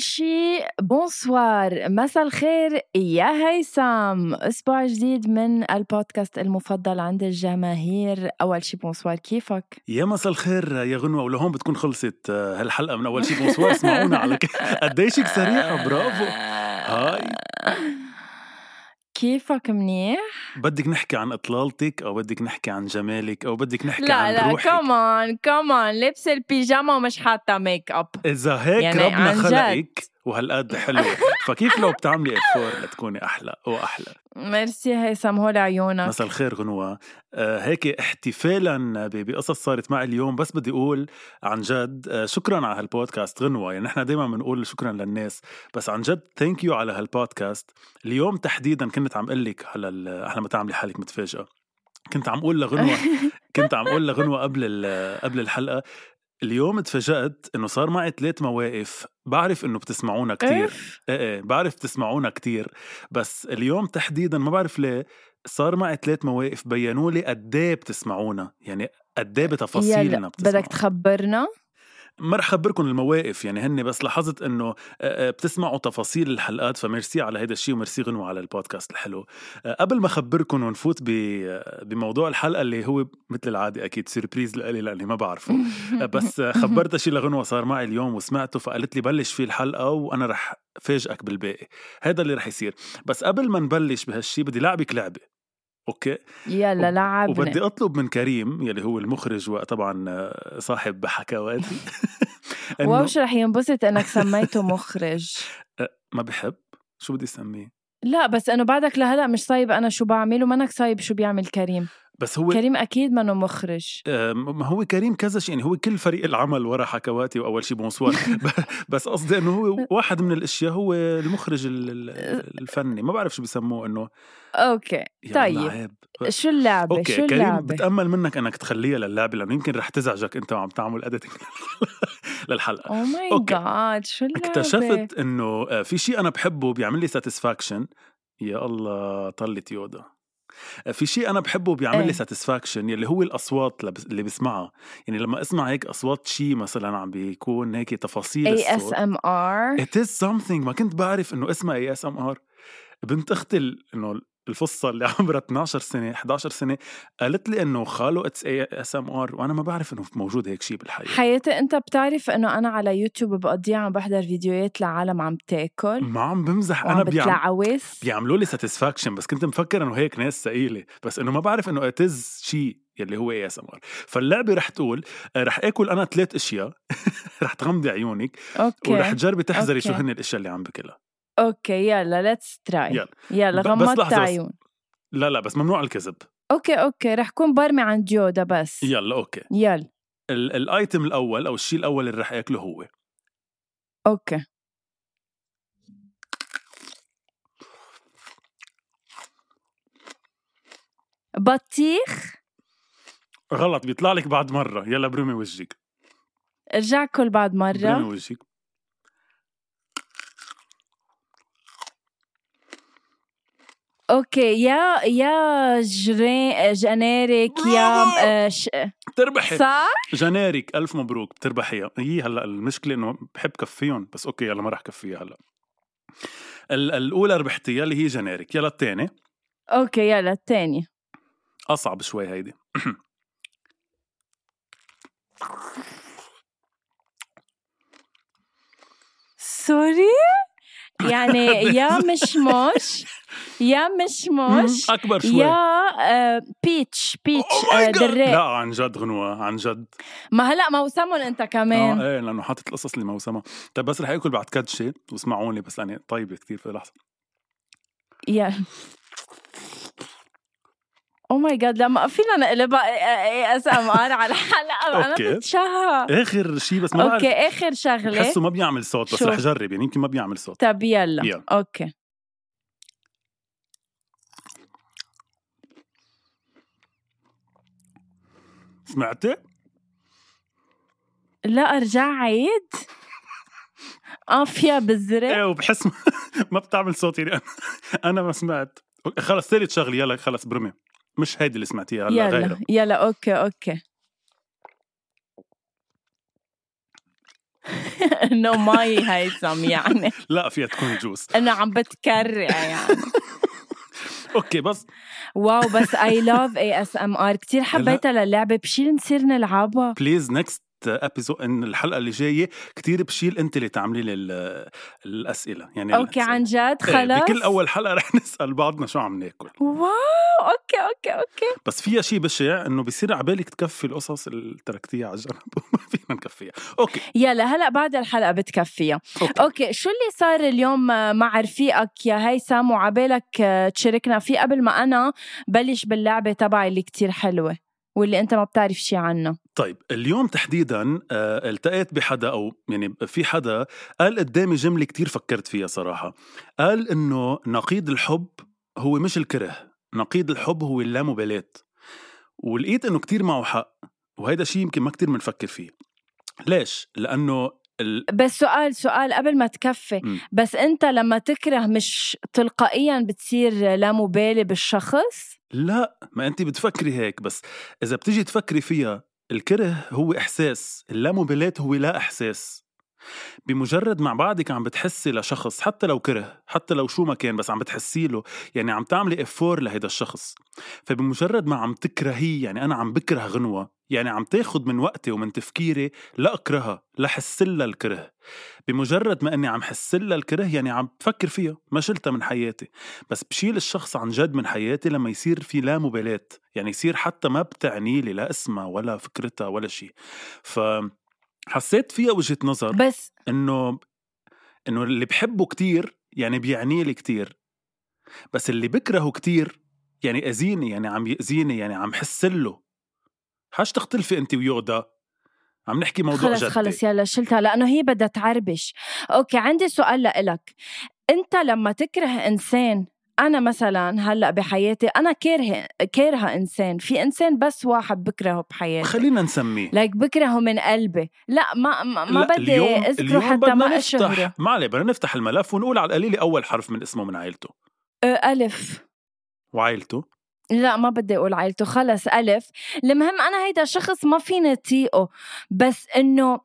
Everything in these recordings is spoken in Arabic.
أول شي bonsoir مساء الخير يا هيثم أسبوع جديد من البودكاست المفضل عند الجماهير. أول شي bonsoir كيفك؟ يا مساء الخير يا غنوة ولهون بتكون خلصت آه، هالحلقة من أول شي bonsoir اسمعونا على قديشك سريعة bravo. hi. كيفك منيح؟ بدك نحكي عن إطلالتك أو بدك نحكي عن جمالك أو بدك نحكي لا عن لا روحك كمان كمان لابسة البيجاما ومش حاطة make up إذا هيك يعني ربنا. خلقك وهالقد حلوة فكيف لو بتعملي effort لتكوني أحلى وأحلى؟ ميرسي هيثم هول عيونك. مساء الخير غنوة. آه هيك احتفالا بقصص صارت معي اليوم. بس بدي أقول عن جد آه شكرا على هالبودكاست غنوة. يعني نحن دايما بنقول شكرا للناس. بس عن جد thank you على هالبودكاست. اليوم تحديدا كنت عم أقول لك على أحلى ما تعملي حالك متفاجئة. كنت عم أقول لغنوة كنت عم أقول لغنوة قبل قبل الحلقة اليوم تفاجأت إنه صار معي ثلاث مواقف بعرف إنه بتسمعونا كتير. إيه إيه بعرف بتسمعونا كتير. بس اليوم تحديدا ما بعرف ليه صار معي ثلاث مواقف بينوا لي قد إيه بتسمعونا يعني قد إيه بتفاصيلنا بتسمعونا. بدك تخبرنا؟ ما رح خبركم المواقف يعني هن بس لاحظت إنه بتسمعوا تفاصيل الحلقات فميرسي على هيدا الشيء وميرسي غنوة على البودكاست الحلو. قبل ما خبركم ونفوت ب- بموضوع الحلقة اللي هو مثل العادة أكيد surprise لإلي لاني ما بعرفه. بس خبرتها شيء لغنوة صار معي اليوم وسمعته فقالت لي بلش فيه الحلقة وأنا رح فاجئك بالباقي. هذا اللي رح يصير. بس قبل ما نبلش بهالشيء بدي لعبك لعبة. أوكي. يلا لعبنا. وبدي أطلب من كريم يلي هو المخرج وطبعا آه، صاحب حكواتي شو رح ينبسط إنك سميته مخرج. ما بحب. شو بدي أسميه؟ لا بس إنه بعدك لهلا مش صايب أنا شو بعمل ومنك صايب شو بيعمل كريم. بس هو كريم أكيد منه مخرج. آه، ما هو كريم كذا شيء يعني هو كل فريق العمل ورا حكواتي وأول شيء bonsoir بس قصدي إنه هو واحد من الأشياء هو المخرج ال- ال- الفني. ما بعرف شو بيسموه إنه okay طيب. عيب. شو اللعبة؟ okay شو كريم اللعبة؟ بتأمل منك إنك تخليها للعبة لأنه يمكن رح تزعجك أنت وعم تعمل editing للحلقة. oh my okay. God شو اللعبة؟ اكتشفت إنه آه، في شيء أنا بحبه بيعمل لي satisfaction يا الله طلت يودا. في شيء أنا بحبه بيعمل إيه. لي satisfaction يلي هو الأصوات اللي بس- اللي بسمعها. يعني لما أسمع هيك أصوات شيء مثلا عم بيكون هيك تفاصيل ASM R it is something. ما كنت بعرف إنه اسمها ASMR بنت أختي إنه الفصعة اللي عمرها 12 سنة 11 سنة قالت لي إنه خاله it's ASMR وأنا ما بعرف إنه موجود هيك شيء بالحقيقة حياتي أنت بتعرف إنه أنا على يوتيوب بقضيها عم بحضر فيديوهات لعالم عم تاكل. ما عم بمزح أنا وعم بيعم... بتلعوس بيعملوا لي satisfaction بس كنت مفكر إنه هيك ناس ثقيلة بس إنه ما بعرف إنه it's شيء يلي هو ASMR فاللعبة رح تقول رح آكل أنا ثلاث أشياء رح تغمضي عيونك okay ورح تجربي تحذري شو okay. هن الأشياء اللي عم بكلها. okay يلا let's try يلا. يلا غمضت. عيون. لا لا بس ممنوع الكذب. okay okay رح كون برمي عند يودا بس. يلا okay. يلا. ال- ال item الأول أو الشيء الأول اللي رح اكله هو. okay. بطيخ. غلط بيطلع لك بعد مرة. يلا برمي وجهك. ارجع كل بعد برمي مرة وجهك. okay يا يا جري جنيريك يا ش... بتربحي صح؟ جنيريك ألف مبروك بتربحيها هي هلا المشكلة إنه بحب كفيهم بس okay يلا ما راح كفيها هلا. الأولى ربحتيها اللي هي جنيريك يلا الثانية. okay يلا الثانية. أصعب شوي هيدي. sorry يعني يا مشمش يا مشمش أكبر شوي. يا آه، peach peach Oh my آه، لا عن جد غنوة عن جد. ما هلا موسمهم أنت آه كمان إيه لأنه حاطط القصص اللي موسمها. طيب بس رح اكل بعد كدشه واسمعوني بس يعني طيبة كثير في لحظة. يا. oh my God لما فينا نقلبها ASMR على الحلقة أنا. بتشهى آخر شيء بس ما okay آخر شغلة. بحسه ما بيعمل صوت بس؟ رح جرب. يعني يمكن ما بيعمل صوت. طب يلا. يلا. okay. سمعتي؟ لا أرجع عيد. آه فيها بالزرق إيه وبحس ما بتعمل صوت. يعني أنا ما سمعت. خلص ثالث شغلة. يلا خلص برمي. مش هيدي اللي سمعتيها هلا يلا غيرها. يلا okay okay. انه مي هيثم يعني. لا فيها تكون juice انه عم بتكرع يعني. okay بس. wow بس I love ASMR كثير حبيتها للعبة. بشيل نصير نلعبها. please next episode إن الحلقة اللي جاية كتير بشيل أنت اللي تعملي لي ال- الأسئلة. يعني okay الأسئلة. عن جد؟ إيه، خلص بكل أول حلقة رح نسأل بعضنا شو عم ناكل. wow okay. okay okay. بس فيها شيء بشع إنه بصير عبالك تكفي القصص اللي تركتيها على الجنب وما فينا نكفيها. okay. يلا هلأ بعد الحلقة بتكفيها. okay. okay شو اللي صار اليوم مع رفيقك يا هيثم وعبالك تشاركنا فيه قبل ما أنا بلش باللعبة تبعي اللي كتير حلوة واللي أنت ما بتعرف شي عنها طيب اليوم تحديدا آه، التقيت بحدا أو يعني في حدا قال قدامي جملة كتير فكرت فيها صراحة. قال إنه نقيض الحب هو مش الكره. نقيض الحب هو اللامبالاة. ولقيت إنه كتير معه حق وهيدا شيء يمكن ما كتير بنفكر فيه. ليش؟ لأنه ال... بس سؤال سؤال قبل ما تكفي. مم. بس أنت لما تكره مش تلقائيا بتصير لا مبالي بالشخص؟ لا ما انت بتفكري هيك بس إذا بتيجي تفكري فيها الكره هو إحساس اللامبالاة هو لا إحساس. بمجرد مع بعضك عم بتحسي لشخص حتى لو كره حتى لو شو ما كان بس عم بتحسي له يعني عم تعملي افور لهيدا الشخص. فبمجرد ما عم تكرهيه يعني أنا عم بكره غنوة يعني عم تاخد من وقتي ومن تفكيري لا اكرهها لا حسلها الكره. بمجرد ما أني عم حسلها الكره يعني عم بفكر فيها ما شلتها من حياتي. بس بشيل الشخص عن جد من حياتي لما يصير في لا مبالاة يعني يصير حتى ما بتعني لي لا اسمها ولا فكرتها ولا شيء ف حسيت فيها وجهة نظر بس إنه إنه اللي بحبه كتير يعني بيعني لي كتير. بس اللي بكرهه كتير يعني أذيني يعني عم يأذيني يعني عم حسله حاج تختلفي انت ويودا؟ عم نحكي موضوع خلص جدي. خلص يلا شلتها لأنه هي بدها تعربش. أوكي عندي سؤال لإلك. أنت لما تكره إنسان أنا مثلا هلأ بحياتي أنا كارهه كارهة إنسان في إنسان بس واحد بكرهه بحياتي. خلينا نسميه. لايك بكرهه من قلبي. لأ ما ما, ما لأ، بدي اليوم أذكره اليوم حتى ما اشهره ما عليه بدنا نفتح الملف ونقول على القليل أول حرف من اسمه من عائلته. أه، ألف. وعائلته؟ لأ ما بدي أقول عائلته خلص ألف. المهم أنا هيدا شخص ما فيني طيقه بس إنه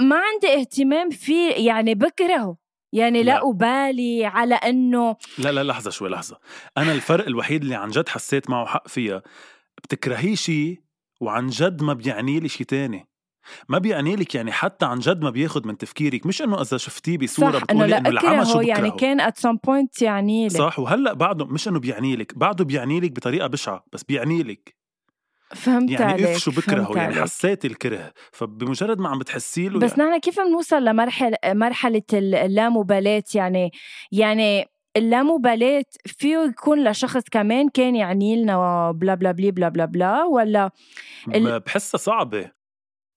ما عندي اهتمام فيه يعني بكرهه. يعني لا, لا. أبالي على إنه لا لا لحظة شوي لحظة. أنا الفرق الوحيد اللي عن جد حسيت معه حق فيها بتكرهيه شي وعن جد ما بيعني لي شي تاني. ما بيعني لك يعني حتى عن جد ما بياخد من تفكيرك. مش إنه إذا شفتيه بصورة بتقولي لا إنه العمى شو يعني. كان at some point يعني لي صح وهلأ بعده مش إنه بيعني لك بعده بيعني لك بطريقة بشعة بس بيعني لك. فهمت يعني عليك اف شو بكرهه يعني عليك. حسيتي الكره فبمجرد ما عم بتحسي له بس يعني نحن كيف بنوصل لمرحلة مرحلة اللامبالاة يعني يعني اللامبالاة فيه يكون لشخص كمان كان يعني لنا بلا بلا بلي بلا بلا بلا ولا ال- بحسها صعبة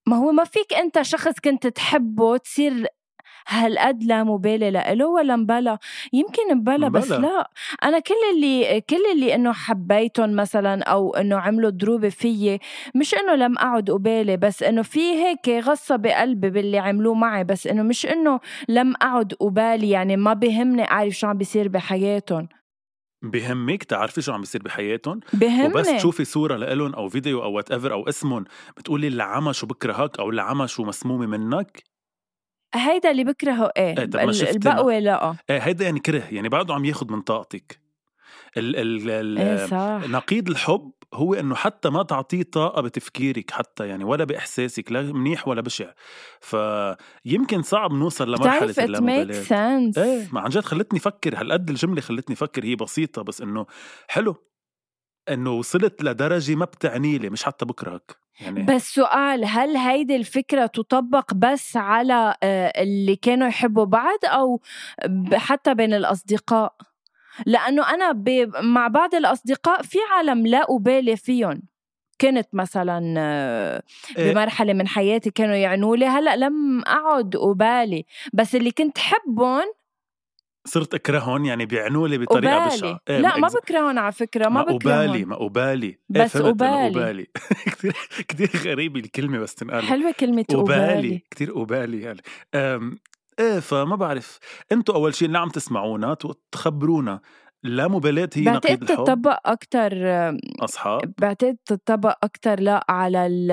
ما هو ما فيك أنت شخص كنت تحبه تصير هالقد لا مبالي لإله ولا مبلا يمكن مبلا بس. لا. أنا كل اللي كل اللي إنه حبيتهم مثلا أو إنه عملوا ضروبه فيي مش إنه لم أقعد قبالي بس إنه في هيك غصة بقلبي باللي عملوه معي بس إنه مش إنه لم أعد أبالي يعني ما بهمني أعرف شو عم بيصير بحياتهم. بهمك تعرفي شو عم بيصير بحياتهم؟ بهمني. وبس تشوفي صورة لإلهم أو فيديو أو whatever أو اسمهم. بتقولي العمى شو بكرهك أو العمى شو مسمومة منك؟ هيدا اللي بكرهه إيه, إيه، طب ما شفتنا. البقوة لا. إيه هيدا يعني كره يعني بعده عم ياخد من طاقتك. ال ال ال إيه صح. نقيض الحب هو إنه حتى ما تعطيه طاقة بتفكيرك حتى يعني ولا بإحساسك لا منيح ولا بشع. فيمكن صعب نوصل لمرحلة اللامبالاه إيه ما عن جد خلتني أفكر هالقد الجملة خلتني أفكر هي بسيطة بس إنه حلو. إنه وصلت لدرجة ما بتعني لي مش حتى بكرهك. يعني بس سؤال هل هيدي الفكرة تطبق بس على آه، اللي كانوا يحبوا بعض أو ب- حتى بين الأصدقاء؟ لأنه أنا ب- مع بعض الأصدقاء في عالم لا أبالي فيهم. كنت مثلا آه، إيه. بمرحلة من حياتي كانوا يعنوا لي هلأ لم أقعد أبالي. بس اللي كنت حبهم صرت أكرههم يعني بيعنوا لي بطريقة أبالي بشعة. إيه لا ما بكرههم على فكرة ما ما أبالي بكرههم. ما أبالي إيه بس أبالي. أبالي كتير كتير غريبة الكلمة بس تنقال. حلوة كلمة أبالي أبالي كتير أبالي يعني. أم إيه فما بعرف. أنتوا أول شيء اللي عم تسمعونا تخبرونا. لا مبالاة هي نقيض الحب. تطبق أكتر أصحاب. بعتقد تطبق أكتر لا على ال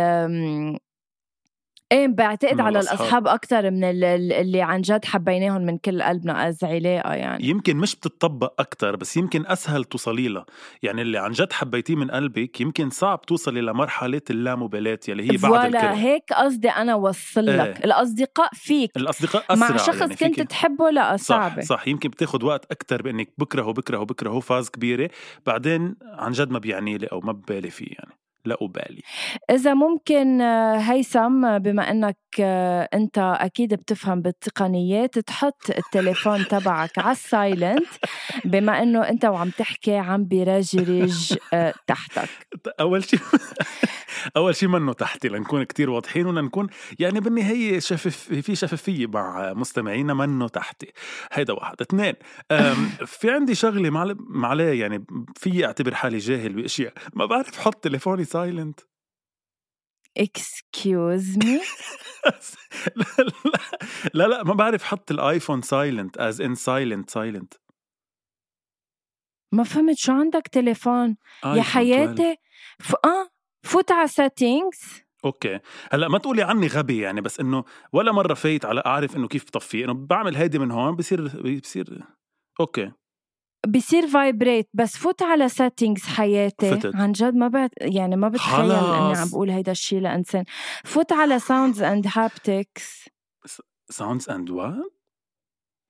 إيه بعتقد على. الأصحاب. أكثر من ال- ال- اللي عن جد حبيناهم من كل قلبنا أز علاقه يعني. يمكن مش بتطبق أكثر بس يمكن أسهل توصلي لها. يعني اللي عن جد حبيتيه من قلبك يمكن صعب توصلي لمرحلة اللامبالاة يلي هي بعد ولا الكره هيك قصدي أنا وصل لك. إيه. الأصدقاء فيك. الأصدقاء أسرع مع شخص يعني كنت تحبه لا صح صعبة. صح. يمكن بتاخد وقت أكثر بإنك بكرهه بكرهه بكرهه فاز كبيرة. بعدين عن جد ما بيعني لي أو ما ببالي فيه يعني. لا أبالي. إذا ممكن آه، هيثم آه، بما إنك آه، أنت أكيد بتفهم بالتقنيات تحط التليفون تبعك على السايلنت بما إنه أنت وعم تحكي عم برجرج آه، تحتك. أول شيء أول شيء منه تحتي لنكون كتير واضحين ولنكون يعني بالنهاية شفف في شفافيه مع مستمعينا منه تحتي. هيدا واحد. اثنين في عندي معل- معليه يعني في أعتبر حالي جاهل بأشياء. ما بعرف حط تليفوني silent excuse me? لا, لا ما بعرف حط الايفون silent as in silent silent ما فهمت شو عندك تليفون؟ يا حياتي ف... آه فوت على settings. okay. هلأ ما تقولي عني غبي يعني بس إنه ولا مرة فايت على أعرف إنه كيف بطفيه إنه بعمل هيدي من هون بصير بصير okay. بصير vibrate بس فوت على settings حياتي فتت. عن جد ما بعت يعني ما بتخيل إني. عم بقول هيدا الشيء لإنسان. فوت على sounds and haptics. sounds and what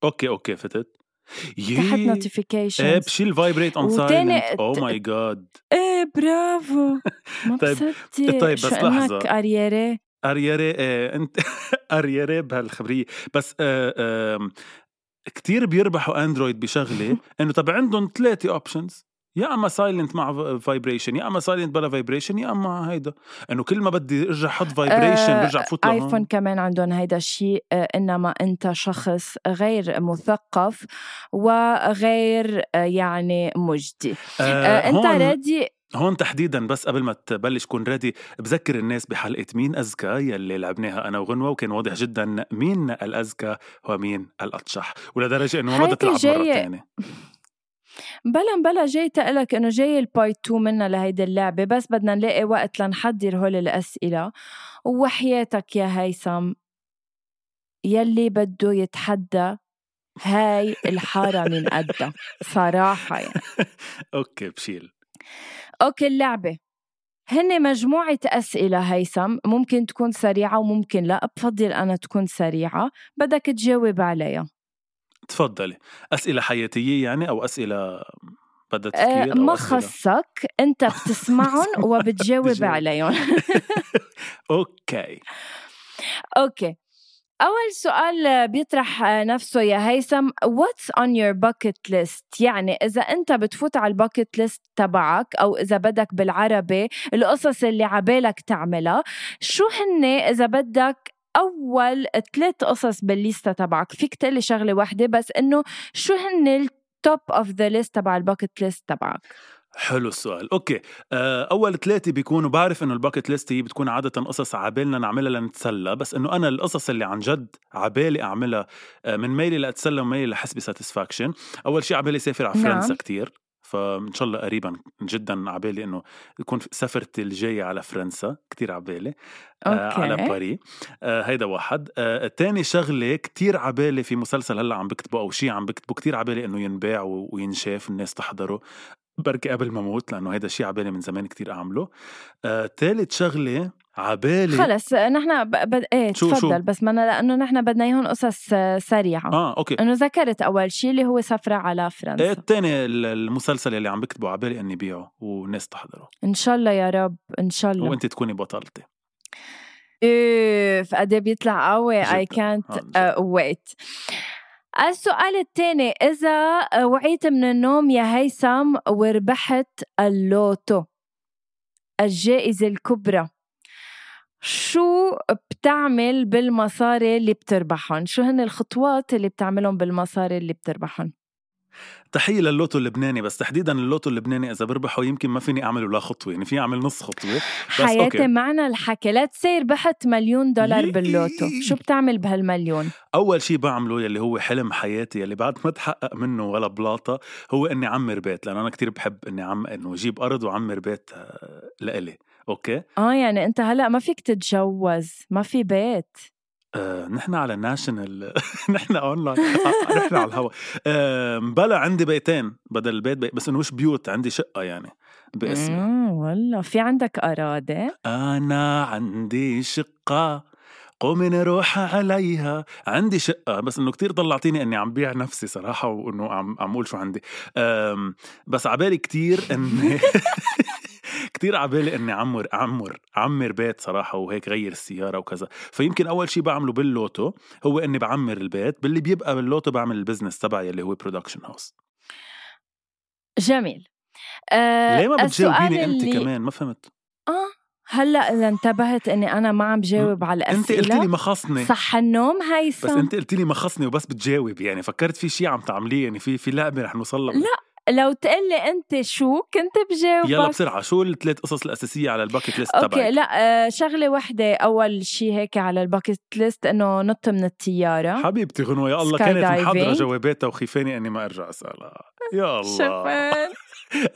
okay okay فتت. تحت يي. إيه بشيل vibrate on silent oh my God إيه برافو. ما طيب- طيب، بس لحظة. already؟ ارياري آه أنت ارياري بهالخبرية. بس آه آه كتير بيربحوا Android بشغلة إنه طب عندهم ثلاثة options يا أما silent مع vibration يا أما silent بلا vibration يا أما هيدا. إنه كل ما بدي أرجع أحط vibration برجع فوت iPhone كمان عندهم هيدا الشيء آه، إنما أنت شخص غير مثقف وغير آه، يعني مجدي. آه آه، أنت رادي هون تحديدا بس قبل ما تبلش كون ريدي بذكر الناس بحلقة مين اذكى يلي لعبناها أنا وغنوة وكان واضح جدا مين الاذكى ومين الأطشح ولدرجة إنه ما بدها تلعب مرة. ثانية بلا بلا جاي تقلك إنه جاي البايت 2 منا لهيدي اللعبة بس بدنا نلاقي وقت لنحضر هول الأسئلة. وحياتك يا هيثم يلي بده يتحدى هاي الحارة من قدها صراحة يعني. okay بشيل. okay اللعبة. هن مجموعة أسئلة هيثم ممكن تكون سريعة وممكن لا بفضل أنا تكون سريعة بدك تجاوب عليها. تفضلي. أسئلة حياتية يعني أو أسئلة بدها أه تفكير ما خصك أنت بتسمعهم وبتجاوب. عليهم. أوكي. أوكي. أول سؤال بيطرح نفسه يا هيثم what's on your bucket list يعني إذا أنت بتفوت على ال bucket list تبعك أو إذا بدك بالعربي القصص اللي عبالك تعملها شو هن إذا بدك أول ثلاث قصص بال list ة تبعك؟ فيك تقلي شغلة واحدة بس إنه شو هن ال top of the list تبع ال bucket list تبعك؟ حلو السؤال. okay. آه، أول ثلاثة بيكونوا بعرف إنه ال bucket list هي بتكون عادة قصص عبالنا نعملها لنتسلى بس إنه أنا القصص اللي عن جد عبالي أعملها آه، من ميلي لأتسلى وميلي لحس ب satisfaction أول شيء عبالي سافر على نعم. فرنسا كتير فإن شاء الله قريبا جدا عبالي إنه يكون سفرتي الجاية على فرنسا كتير عبالي آه okay. على باري آه هيدا واحد. آه تاني شغلة كتير عبالي في مسلسل هلأ عم بكتبه أو شيء عم بكتبه كتير عبالي إنه ينباع وينشاف الناس تحضره. بركي قبل ما أموت لأنه هيدا الشيء عبالي من زمان كتير أعمله. آه تالت شغلة عبالي خلص نحن ب... ب... إيه شو- شو؟ تفضل بس ما أنا لأنه نحن بدنا إياهم قصص آه، سريعة. آه okay. إنه ذكرت أول شيء اللي هو سفرة على إيه فرنسا التاني ال- المسلسل اللي عم بكتبه عبالي إني بيعه والناس تحضره. إن شاء الله يا رب إن شاء الله. وأنت تكوني بطلتي. اوف قد إيه بيطلع قوي. اي كانت آه،. wait السؤال الثاني إذا وعيت من النوم يا هيثم وربحت اللوتو الجائزة الكبرى شو بتعمل بالمصاري اللي بتربحهم؟ شو هن الخطوات اللي بتعملهم بالمصاري اللي بتربحهم؟ تحية للوتو اللبناني بس تحديدا اللوتو اللبناني إذا بربحه يمكن ما فيني اعمل ولا خطوة يعني فيني أعمل نص خطوة بس حياتي okay معنا الحكي لا تصير ربحت مليون دولار. باللوتو شو بتعمل بهالمليون؟ أول شيء بعمله يلي هو حلم حياتي يلي بعد ما تحقق منه ولا بلاطة هو إني أعمر بيت لأنه أنا كتير بحب إني عم إنه أجيب أرض وعمر بيت آه، لإلي okay آه يعني أنت هلأ ما فيك تتجوز ما في بيت آه، نحن على national نحن أونلاين آه، نحن على الهوا. آه، بلا عندي بيتين بدل البيت بي... بس إنه مش بيوت عندي شقة يعني باسمي. مم، والله. في عندك أراضي؟ أنا عندي شقة قومي نروح عليها. عندي شقة بس إنه كتير طلعتيني إني عم بيع نفسي صراحة وإنه عم عم أقول شو عندي. بس عبالي كتير إني كتير عبالي إني عمر عمر عمر بيت صراحة وهيك غير السيارة وكذا. فيمكن أول شيء بعمله باللوتو هو إني بعمر البيت باللي بيبقى باللوتو بعمل ال business تبعي اللي هو production house جميل. آه ليه ما بتجاوبيني انت اللي- كمان؟ ما فهمت. آه هلأ إذا انتبهت إني أنا ما عم جاوب على انت قلتي لي الأسئلة. ما خصني صح النوم بس هيثم انت قلت لي ما خصني وبس بتجاوب يعني فكرت في شيء عم تعمليه يعني في في لعبة رح نوصل لها لا لو تقول لي أنت شو كنت بجاوبك يلا بسرعة شو الثلاث قصص الأساسية على ال bucket list okay تبعك؟ لا آه شغلة وحدة أول شيء هيك على ال bucket list إنه نط من الطياره حبيبتي غنوة يا الله كانت diving. جواباتها وخيفاني إني ما أرجع أسألها. يا الله. شفت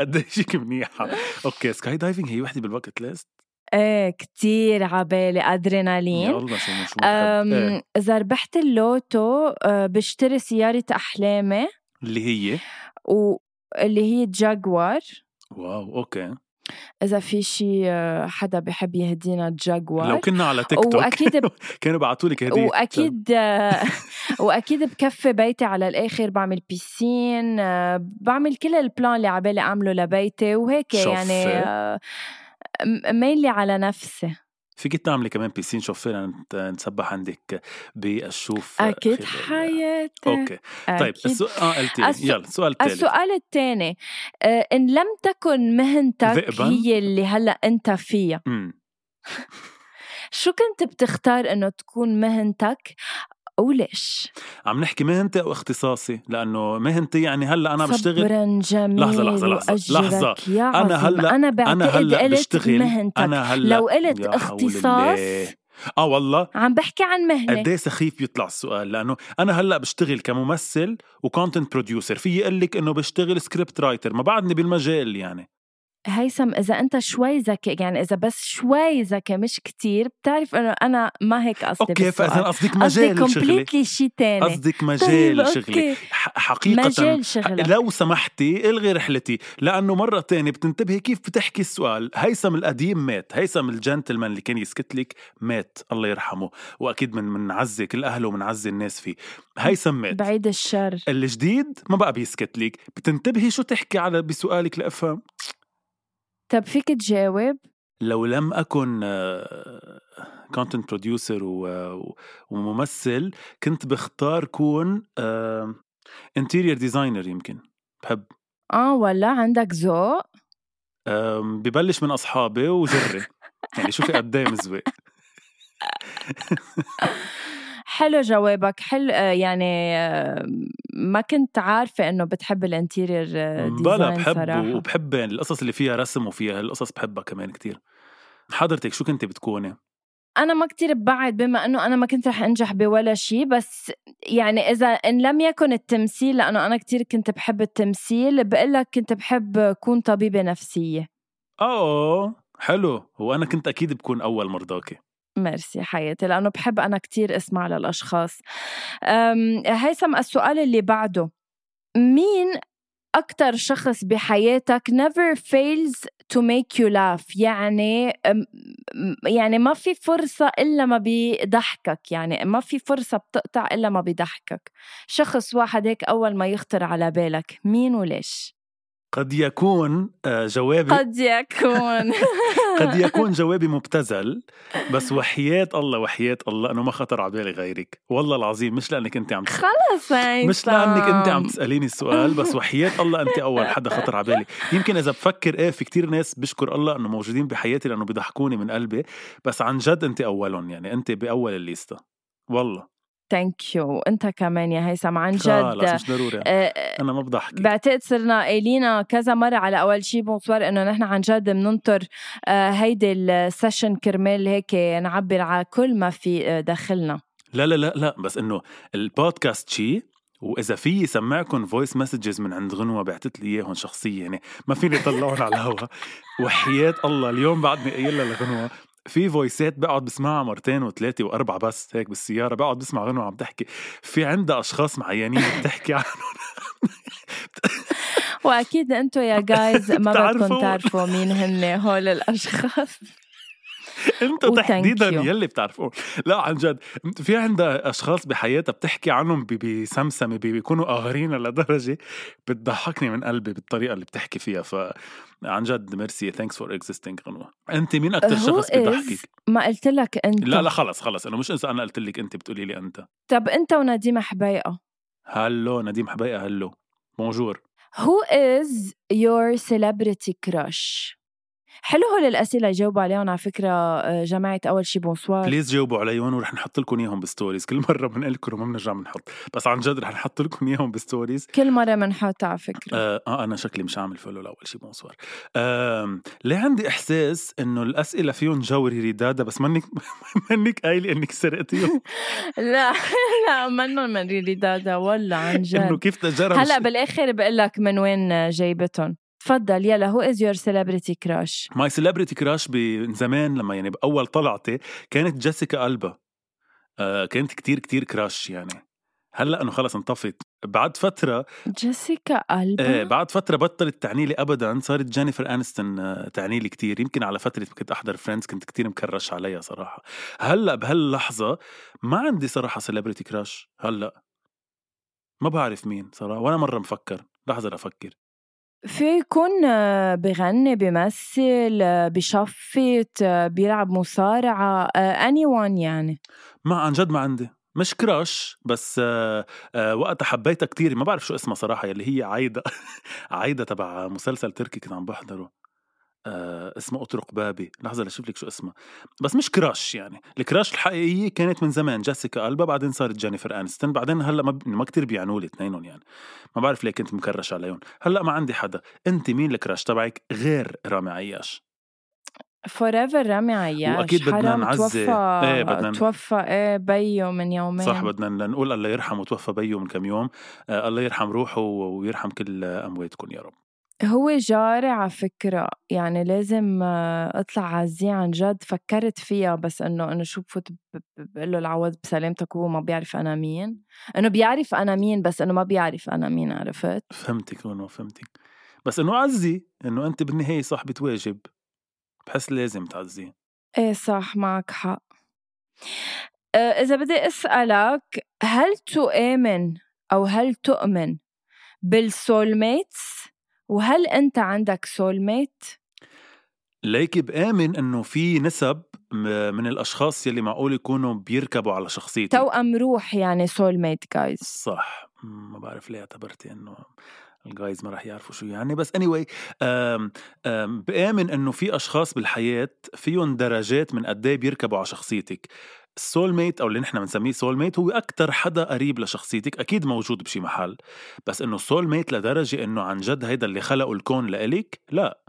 قديش هيك منيحة. okay skydiving هي وحدة بال bucket list إيه كتير عبالي أدرينالين. الله شو. أم إيه. اذا ربحت اللوتو آه، بشتري سيارة أحلامي. اللي هي؟ واللي هي جاكوار wow okay. إذا في شي آه، حدا بحب يهدينا جاكوار لو كنا على تيك توك وأكيد ب... كانوا بعثوا لك هدية. وأكيد آه، وأكيد بكفي بيتي على الآخر بعمل piscine آه، بعمل كل ال plan اللي عبالي أعمله لبيتي وهيك شوفي. يعني آه، م- ميلي على نفسي. فيك تعملي كمان piscine شوفير نسبح عندك بالشوف أكيد حياتي. أوكي. طيب أكيد. السؤال آه قلتي السو- يلا السؤال الثالث السؤال الثاني إن لم تكن مهنتك ذئباً؟ هي اللي هلأ أنت فيها. شو كنت بتختار إنه تكون مهنتك؟ وليش عم نحكي مهنتي أو اختصاصي؟ لأنه مهنتي يعني هلأ أنا بشتغل صبرا جميل لحظة، لحظة، لحظة، وأجرك لحظة. يا عظيم. هلأ- أنا أنا بعتقد هلا قلت بشتغل. مهنتك. أنا هلا لو قلت اختصاص. آه والله. عم بحكي عن مهنة. قد إيه سخيف بيطلع السؤال؟ لأنه أنا هلأ بشتغل كممثل و content producer في يقول لك إنه بشتغل script writer ما بعدني بالمجال يعني. هيثم إذا أنت شوي ذكي يعني إذا بس شوي ذكي مش كتير بتعرف إنه أنا ما هيك قصدي أوكي. فإذا قصدك قصدي مجال شغلي completely شيء تاني. قصدك مجال طيب، شغلي. أوكي. ح- حقيقة مجال شغلك. لو سمحتي إلغي رحلتي. لأنه مرة تانية بتنتبهي كيف بتحكي السؤال. هيثم القديم مات. هيثم الجنتلمان اللي كان يسكت لك مات. الله يرحمه. وأكيد من منعزي كل أهله ومنعزي الناس فيه. هيثم مات. بعيد الشر. الجديد ما بقى بيسكت لك بتنتبهي شو تحكي على بسؤالك لأفهم؟ طب فيك تجاوب؟ لو لم أكن content producer وممثل كنت بختار كون interior designer يمكن. بحب. آه ولا عندك ذوق. ببلش من أصحابي وجري. يعني شوفي قد إيه مزوق حلو جوابك حلو آه، يعني آه، ما كنت عارفة إنه بتحب ال interior بلا بحب صراحة. وبحب يعني القصص اللي فيها رسم وفيها القصص بحبها كمان كتير. حضرتك شو كنت بتكوني؟ أنا ما كتير ببعد بما إنه أنا ما كنت رح أنجح بولا شيء بس يعني إذا إن لم يكن التمثيل لأنه أنا كتير كنت بحب التمثيل بقول لك كنت بحب اكون طبيبة نفسية. اوه حلو وأنا كنت أكيد بكون أول مرضاكي. ميرسي حياتي لأنه بحب أنا كتير أسمع للأشخاص. هيثم السؤال اللي بعده مين أكتر شخص بحياتك never fails to make you laugh يعني يعني ما في فرصة إلا ما بيضحكك يعني ما في فرصة بتقطع إلا ما بيضحكك. شخص واحد هيك أول ما يخطر على بالك مين وليش؟ قد يكون آه، جوابي قد يكون. قد يكون جوابي مبتذل بس وحياة الله وحياة الله انه ما خطر على بالي غيرك. والله العظيم مش لأنك أنت عم خلص مش لأنك أنت عم. تسأليني السؤال بس وحياة الله أنت أول حدا خطر على بالي. يمكن إذا بفكر إيه في كتير ناس بشكر الله إنه موجودين بحياتي لأنه بيضحكوني من قلبي بس عن جد أنت أولهم يعني أنت بأول الليستة. والله. thank you انت كمان يا هيثم عن جد. مش ضروري. آه، أنا ما بضحك. بعتقد صرنا قايلين كذا مرة على أول شي bonsoir إنه نحن عن جد بننطر آه، هيدي ال session كرمال هيك نعبر على كل ما في آه، داخلنا. لا لا لا لا بس إنه البودكاست شي وإذا في سمعكم voice messages من عند غنوة بعتت لي اياهم شخصيا يعني ما فيني اطلعهم على الهوا. وحياة الله اليوم بعدني قايلها لغنوة في فويسات بقعد بسمعها مرتين وثلاثة وأربعة بس هيك بالسيارة بقعد بسمع غنوة عم تحكي. في عندها أشخاص معينين بتحكي عنهم. وأكيد أنتم يا guys ما. بدكم تعرفوا مين هن هول الأشخاص. انت thank تحديدا. يلي بتعرفون لا عن جد في عندها أشخاص بحياتها بتحكي عنهم بسمسمة بيكونوا قاهرين لدرجة بتضحكني من قلبي بالطريقة اللي بتحكي فيها. ف عن جد merci. thanks for existing غنوة. أنت مين أكثر شخص بيضحكك؟ ما قلت لك أنت. لا لا خلص خلص. أنا مش أنا قلت لك أنت بتقولي لي أنت. طب أنت ونديم حبيقة. hello نديم حبيقة hello. bonjour Who is your celebrity crush؟ حلو هول الأسئلة يجاوبوا عليهم على فكرة آه، جماعة أول شي bonsoir please جاوبوا عليهم ورح نحط لكم إياهم ب stories. كل مرة بنقول لكم وما بنرجع بنحط. بس عن جد رح نحط لكم إياهم ب stories. كل مرة بنحط على فكرة. آه, آه أنا شكلي مش عامل follow لأول شيء bonsoir آه ليه عندي إحساس إنه الأسئلة فيهم جوري ريدادا بس منك منك قايلة إنك سرقتيهم؟ لا لا منهم من ريلي دادا والله عن إنه جد. كيف تجرب هلأ بالآخر بقول لك من وين جايبتهم؟ تفضل يلا who is your celebrity crush my celebrity crush من زمان لما يعني بأول طلعتي كانت جيسيكا ألبا. آه كانت كتير كتير crush يعني. هلأ إنه خلص انطفت. بعد فترة جيسيكا ألبا؟ إيه بعد فترة بطلت تعني لي ابدا. صارت جينيفر انستون آه، تعني لي كثير يمكن على فترة كنت أحضر Friends كنت كتير مكرش عليها صراحة. هلأ بهاللحظة ما عندي صراحة سيلبرتي كراش هلأ. ما بعرف مين صراحة ولا مرة مفكر. لحظة لافكر في يكون آه، بغني بيمثل آه، بشفت آه، بيلعب مصارعة اني وان يعني. ما عن جد ما عندي. مش كراش بس وقتها حبيتها كتير. ما بعرف شو اسمها صراحة يلي هي عايدة. عايدة تبع مسلسل تركي كنت عم بحضره. آه اسمه أطرق بابي. لحظة لشوف لك شو اسمها بس مش crush يعني. ال crush الحقيقية كانت من زمان. جيسيكا ألبا بعدين صارت جينيفر أنستون بعدين هلأ ما, ب... ما كتير بيعنوا لي اثنينهم يعني. ما بعرف ليه كنت مكرش عليهم. هلأ ما عندي حدا. أنت مين ال crush تبعك غير رامي عياش؟ forever رامي عياش. وأكيد بدنا نعزي- توفى إيه، بدنا- توفى إيه بيو من يومين. صح بدنا نقول الله يرحمه توفى بيو من كم يوم. آه الله يرحم روحه ويرحم كل أمواتكم يا رب. هو جاري على فكرة يعني لازم آه، اطلع عزيه عن جد فكرت فيها بس إنه إنه شو بفوت بقول له العوض بسلامتك وهو ما بيعرف أنا مين. إنه بيعرف أنا مين بس إنه ما بيعرف أنا مين عرفت؟ فهمتك ونو فهمتك. بس إنه عزي إنه أنت بالنهاية صاحبة واجب بحس لازم تعزي إيه صح معك حق. آه، إذا بدي أسألك هل تؤمن أو هل تؤمن بال soulmates وهل أنت عندك سولميت ليكي بآمن أنه في نسب من الأشخاص يلي معقول يكونوا بيركبوا على شخصيتي. توأم روح يعني soulmate guys صح. ما بعرف ليه اعتبرتي إنه ال guys ما راح يعرفوا شو يعني. بس anyway أم أم بآمن إنه في أشخاص بالحياة فيهم درجات من قد إيه بيركبوا على شخصيتك. ال soulmate أو اللي نحن بنسميه soulmate هو أكثر حدا قريب لشخصيتك أكيد موجود بشي محل. بس إنه soulmate لدرجة إنه عن جد هيدا اللي خلقوا الكون لإلك؟ لا.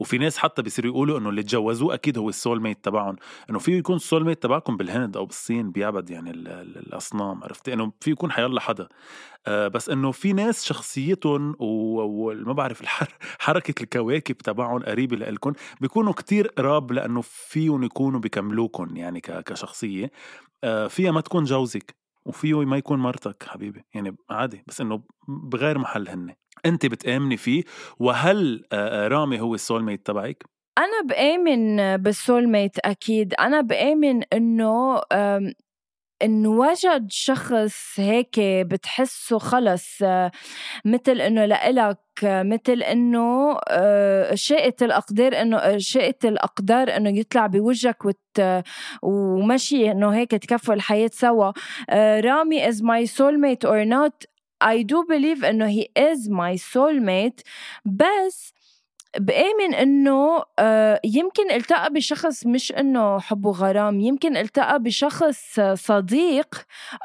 وفي ناس حتى بيصيروا يقولوا إنه اللي تجوزوه أكيد هو ال soulmate تبعهم إنه فيه يكون ال soulmate تبعكم بالهند أو بالصين بيعبد يعني ال ال الأصنام عرفتي؟ إنه في يكون حيلا حدا. آه بس إنه في ناس شخصيتهم وما بعرف الحر حركة الكواكب تبعهم قريبة لإلكم بيكونوا كتير قراب لإنه فيهم يكونوا بيكملوكم يعني كشخصية. آه فيها ما تكون جوزك وفيه ما يكون مرتك حبيبي يعني عادي بس إنه بغير محل هن أنت بتآمني فيه وهل رامي هو السول ميت تبعك؟ أنا بآمن بالسول ميت أكيد أنا بآمن إنه إن وجد شخص هيك بتحسه خلص مثل إنه لإلك مثل إنه شاءت الأقدار إنه شاءت الأقدار إنه يطلع بوجهك وت ومشي إنه هيك تكفوا الحياة سوا رامي is my soulmate or not I do believe إنه he is my soulmate بس بآمن إنه آه، يمكن التقى بشخص مش إنه حب وغرام يمكن التقى بشخص صديق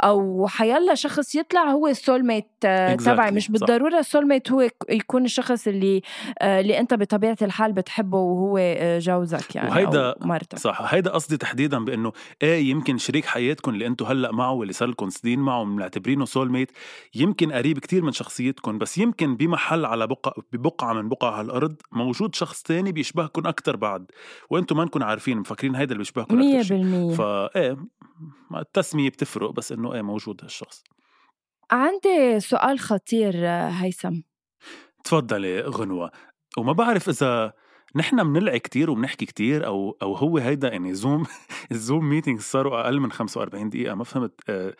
أو حيلا شخص يطلع هو السول ميت آه، تبعي. مش بالضرورة السول ميت هو يكون الشخص اللي آه، اللي أنت بطبيعة الحال بتحبه وهو جوزك يعني وهيدا أو مرتك. صح هيدا قصدي تحديدا بإنه إيه يمكن شريك حياتكم اللي أنتم هلأ معه واللي صار لكم سنين معه معتبرينه سول ميت يمكن قريب كتير من شخصيتكم بس يمكن بمحل على بقعه ببقعة من بقع هالأرض موجود شخص تاني بيشبهكم أكثر بعد وأنتم ما نكون عارفين مفكرين هيدا اللي بيشبهكم أكثر شيء. فا إيه التسمية بتفرق بس إنه إيه موجود هالشخص عندي سؤال خطير هيثم. تفضلي غنوة. وما بعرف إذا نحن بنلعي كتير وبنحكي كتير أو أو هو هيدا يعني Zoom ال Zoom meeting صاروا أقل من 45 دقيقة ما فهمت آه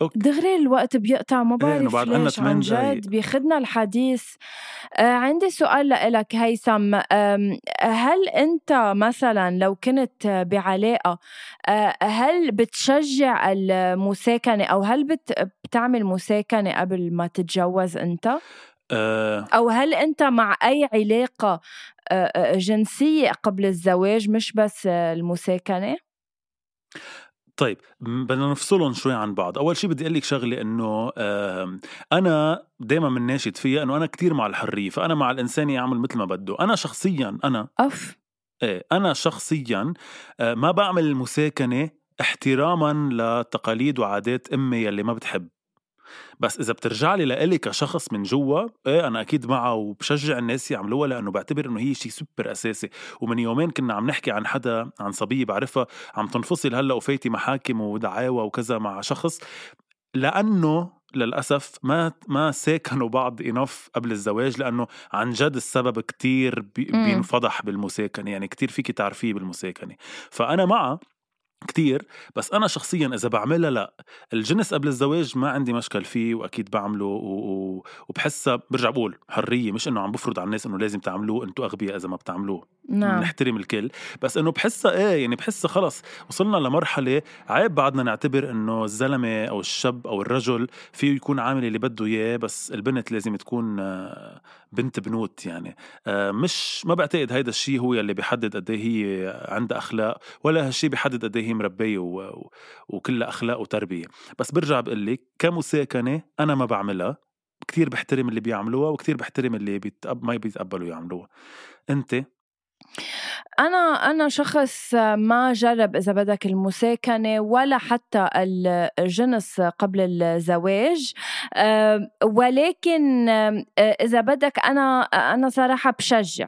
okay. دغري الوقت بيقطع ما بعرف إيه ليش عن جد بياخدنا الحديث آه عندي سؤال لإلك هيثم هل أنت مثلا لو كنت بعلاقة آه هل بتشجع المساكنة أو هل بت بتعمل مساكنة قبل ما تتجوز أنت؟ أه أو هل أنت مع أي علاقة آه، آه، جنسية قبل الزواج مش بس المساكنة؟ طيب بدنا نفصلهم شوي عن بعض. أول شيء بدي أقول لك شغلة إنه أنا دائما من ناشد فيها إنه أنا كتير مع الحرية فأنا مع الإنسان يعمل مثل ما بده. أنا شخصيا أنا اف إيه أنا شخصيا آه، ما بعمل المساكنه احتراما لتقاليد وعادات أمي يلي ما بتحب. بس إذا بترجع لي لإلي كشخص من جوا إيه أنا أكيد معه وبشجع الناس يعملوها لأنه بعتبر إنه هي شيء سوبر أساسي. ومن يومين كنا عم نحكي عن حدا عن صبية بعرفها عم تنفصل هلأ وفايتي محاكم ودعاوى وكذا مع شخص. لأنه للأسف ما ما ساكنوا بعض انف قبل الزواج لأنه عن جد السبب كتير بينفضح بالمساكنة يعني كتير فيك تعرفيه بالمساكنة. فأنا معها كتير بس أنا شخصيا إذا بعملها لأ الجنس قبل الزواج ما عندي مشكل فيه وأكيد بعمله و... وبحسها برجع بقول حرية مش إنه عم بفرض على الناس إنه لازم تعملوه أنتم أغبياء إذا ما بتعملوه. نعم. نحترم الكل بس إنه بحسها إيه يعني بحسها خلص وصلنا لمرحلة عيب بعدنا نعتبر إنه الزلمة أو الشاب أو الرجل فيه يكون عامل اللي بده إياه بس البنت لازم تكون آه، بنت بنوت يعني. آه، مش ما بعتقد هيدا الشيء هو اللي بيحدد قد إيه هي عندها أخلاق ولا هالشيء بيحدد قد إيه هي مربيه و... وكلها أخلاق وتربية. بس برجع بقول لك كمساكنة أنا ما بعملها. كثير بحترم اللي بيعملوها وكثير بحترم اللي بيتقب... ما بيتقبلوا يعملوها. أنت؟ أنا أنا شخص ما جرب إذا بدك المساكنة ولا حتى الجنس قبل الزواج. ولكن إذا بدك أنا أنا صراحة بشجع.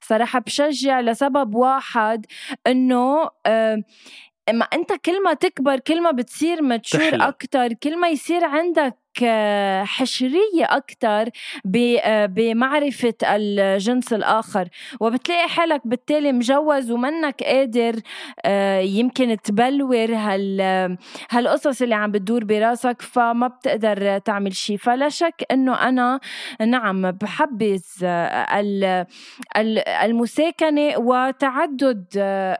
صراحة بشجع لسبب واحد إنه ما أنت كل ما تكبر كل ما بتصير متشور أكثر كل ما يصير عندك حشرية أكثر بمعرفة الجنس الآخر. وبتلاقي حالك بالتالي مجوز ومنك قادر آه، يمكن تبلور هال هالقصص اللي عم بتدور براسك فما بتقدر تعمل شيء فلا شك إنه أنا نعم بحبذ المساكنة وتعدد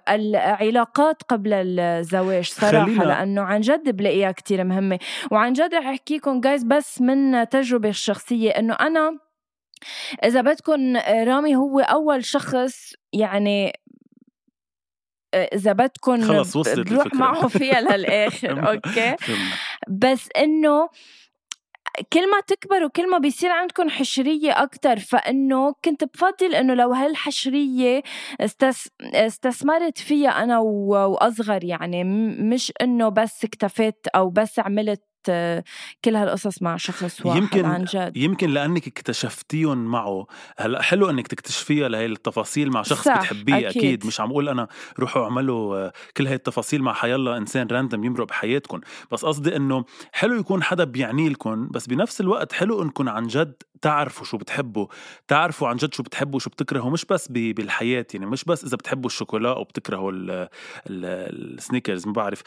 العلاقات قبل الزواج صراحة لأنه عن جد بلاقيها كتير مهمة. وعن جد رح أحكيكم جايز بس من تجربة الشخصية إنه أنا إذا بدكم رامي هو أول شخص يعني إذا بدكم خلص وصلت بروح معه فيها للآخر okay؟ بس إنه كل ما تكبروا كل ما بيصير عندكم حشرية أكتر فإنه كنت بفضل إنه لو هالحشرية استس... استثمرت فيها أنا و... وأصغر يعني مش إنه بس اكتفيت أو بس عملت كل هالقصص مع شخص واحد يمكن عن جد. يمكن لأنك اكتشفتيهم معه. هلا حلو إنك تكتشفيها لهي التفاصيل مع شخص صح بتحبيه؟ أكيد. أكيد. مش عم أقول أنا روحوا اعملوا كل هاي التفاصيل مع حيالله إنسان random يمرق بحياتكم بس قصدي إنه حلو يكون حدا بيعني لكم بس بنفس الوقت حلو انكم عن جد تعرفوا شو بتحبوا تعرفوا عن جد شو بتحبوا وشو بتكرهوا مش بس بالحياة يعني مش بس إذا بتحبوا الشوكولا أو بتكرهوا ال Snickers ما بعرف.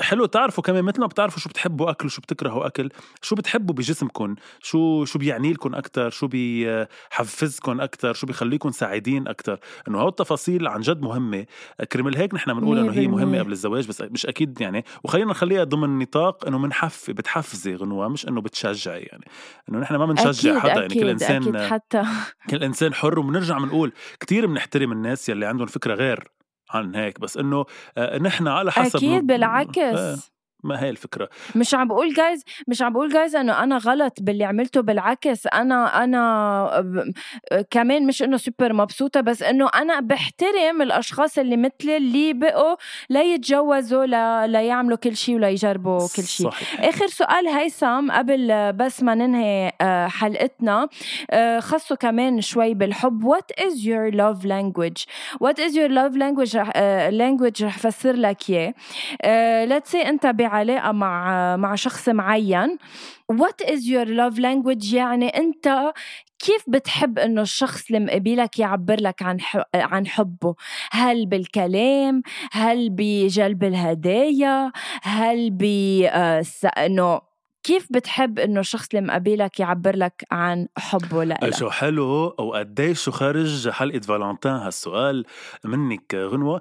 حلو تعرفوا كمان مثل ما بتعرفوا شو بتحبوا أكل وشو بتكرهوا أكل شو بتحبوا بجسمكم شو شو بيعني لكم أكتر شو بيحفزكم أكتر شو بيخليكم سعيدين أكتر. إنه هاو التفاصيل عن جد مهمة. كرمال هيك نحن بنقول إنه هي مهمة قبل الزواج بس مش أكيد يعني. وخلينا نخليها ضمن نطاق إنه منحف بتحفزي غنوة مش إنه بتشجعي يعني. إنه نحن ما بنشجع حدا يعني كل إنسان أكيد حتى كل إنسان حر وبنرجع بنقول كثير بنحترم الناس يلي عندهم فكرة غير عن هيك بس إنه آه، نحن على حسب أكيد بالعكس آه. ما هي الفكرة؟ مش عم بقول جايز مش عم بقول جايز إنه أنا غلط باللي عملته بالعكس. أنا أنا كمان مش إنه سوبر مبسوطة بس إنه أنا بحترم الأشخاص اللي مثلي اللي بقوا لا يتجوزوا لا لا يعملوا كل شيء ولا يجربوا كل شيء آخر سؤال هيثم قبل بس ما ننهي آه، حلقتنا آه، خصوا كمان شوي بالحب. What is your love language What is your love language language رح فسر لك إياه. Let's say أنت علاقة مع مع شخص معين. What is your love language يعني أنت كيف بتحب إنه الشخص اللي مقابلك يعبر لك عن عن حبه؟ هل بالكلام؟ هل بجلب الهدايا؟ هل ب آه، إنه كيف بتحب إنه الشخص اللي مقابلك يعبر لك عن حبه لك شو حلو وقديش شو خرج حلقة فالنتين هالسؤال منك غنوة.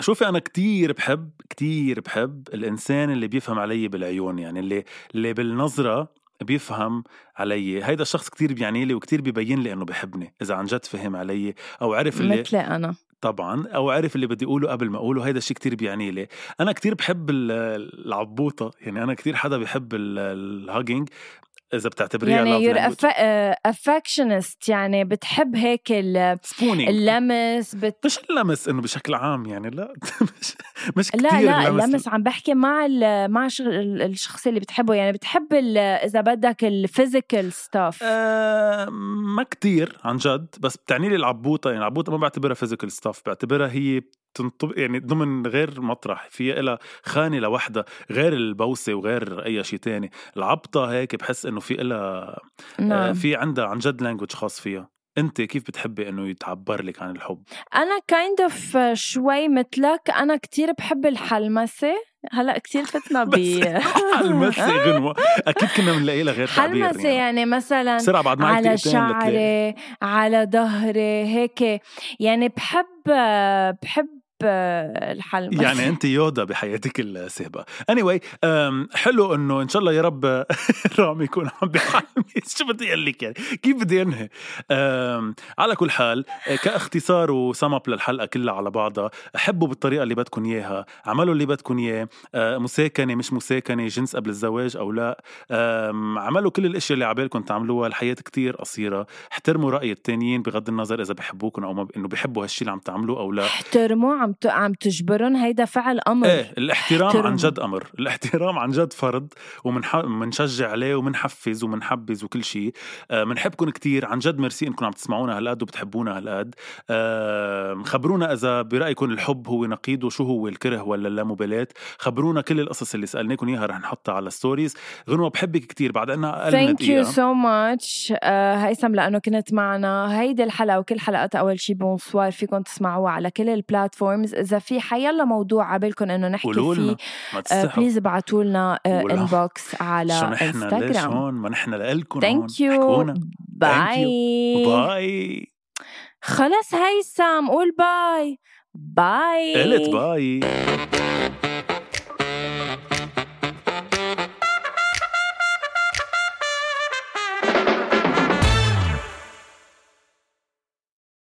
شوفي أنا كتير بحب كتير بحب الإنسان اللي بيفهم علي بالعيون يعني اللي اللي بالنظرة بيفهم علي. هيدا الشخص كتير بيعني لي وكتير بيبين لي إنه بحبني إذا عن جد فهم علي أو عرف اللي مثلي أنا. طبعا أو عرف اللي بدي أقوله قبل ما أقوله هيدا الشيء كتير بيعني لي. أنا كتير بحب العبوطة يعني أنا كتير حدا بحب الهاجينج إذا بتعتبريها يعني your affectionate يعني بتحب هيك اللمس بت... مش اللمس إنه بشكل عام يعني لا. مش مش كتير لا لا اللمس, اللمس عم بحكي مع مع الشخص اللي بتحبه. يعني بتحب إذا بدك ال physical stuff آه ما كتير عن جد بس بتعني لي العبوطة. يعني العبوطة ما بعتبرها physical stuff بعتبرها هي تنطب يعني ضمن غير مطرح في لها خانة لوحدها غير البوسة وغير أي شيء تاني. العبطة هيك بحس إنه في لها آه، نعم. في عندها عن جد language خاص فيها. أنت كيف بتحبي إنه يتعبر لك عن الحب؟ أنا kind of شوي مثلك. أنا كتير بحب الحلمسة. هلأ كثير فتنا ب حلمسة غنوة. أكيد كنا بنلاقي لها غير تعبير حلمسة يعني, يعني مثلا بعد ما على شعري على ظهري هيك. يعني بحب بحب الحل يعني أنت يودا بحياتك السابقه anyway حلو إنه إن شاء الله يا رب رامي يكون عم بيحمي شو بدي أقول لك يعني؟ كيف بدي أنهي؟ على كل حال كاختصار وسم أب للحلقة كلها على بعضها حبوا بالطريقة اللي بدكم إياها عملوا اللي بدكم إياه أه، مساكنة مش مساكنة جنس قبل الزواج أو لا. عملوا كل الأشياء اللي عبالكم تعملوها الحياة كتير قصيرة. احترموا رأي التانيين بغض النظر إذا بحبوكم أو ما إنه بحبوا هالشيء اللي عم تعملوه أو لا. احترموا عم عم تجبرهم هيدا فعل أمر. إيه الاحترام احترم. عن جد أمر. الاحترام عن جد فرض ومنشجع عليه ومنحفز ومنحبذ وكل شيء. بنحبكم آه كتير. عن جد ميرسي انكم عم تسمعونا هالقد وبتحبونا هالقد. آه خبرونا إذا برايكم الحب هو نقيض وشو هو الكره ولا اللامبالاة. خبرونا كل القصص اللي سالناكم إياها رح نحطها على ال stories غنوة بحبك كتير بعد أنها أقل ثانك يو سو ماتش هيثم لأنه كنت معنا. هيدي الحلقة وكل حلقات أول شي بونسوار فيكم تسمعوها على كل البلاتفورم بلاتفورمز إذا في حيلا موضوع عبالكم إنه نحكي فيه. بليز ابعتوا لنا انبوكس على شو نحن انستغرام ليش هون؟ ما نحن لكم ثانك يو باي باي خلص هيثم قول باي باي قلت باي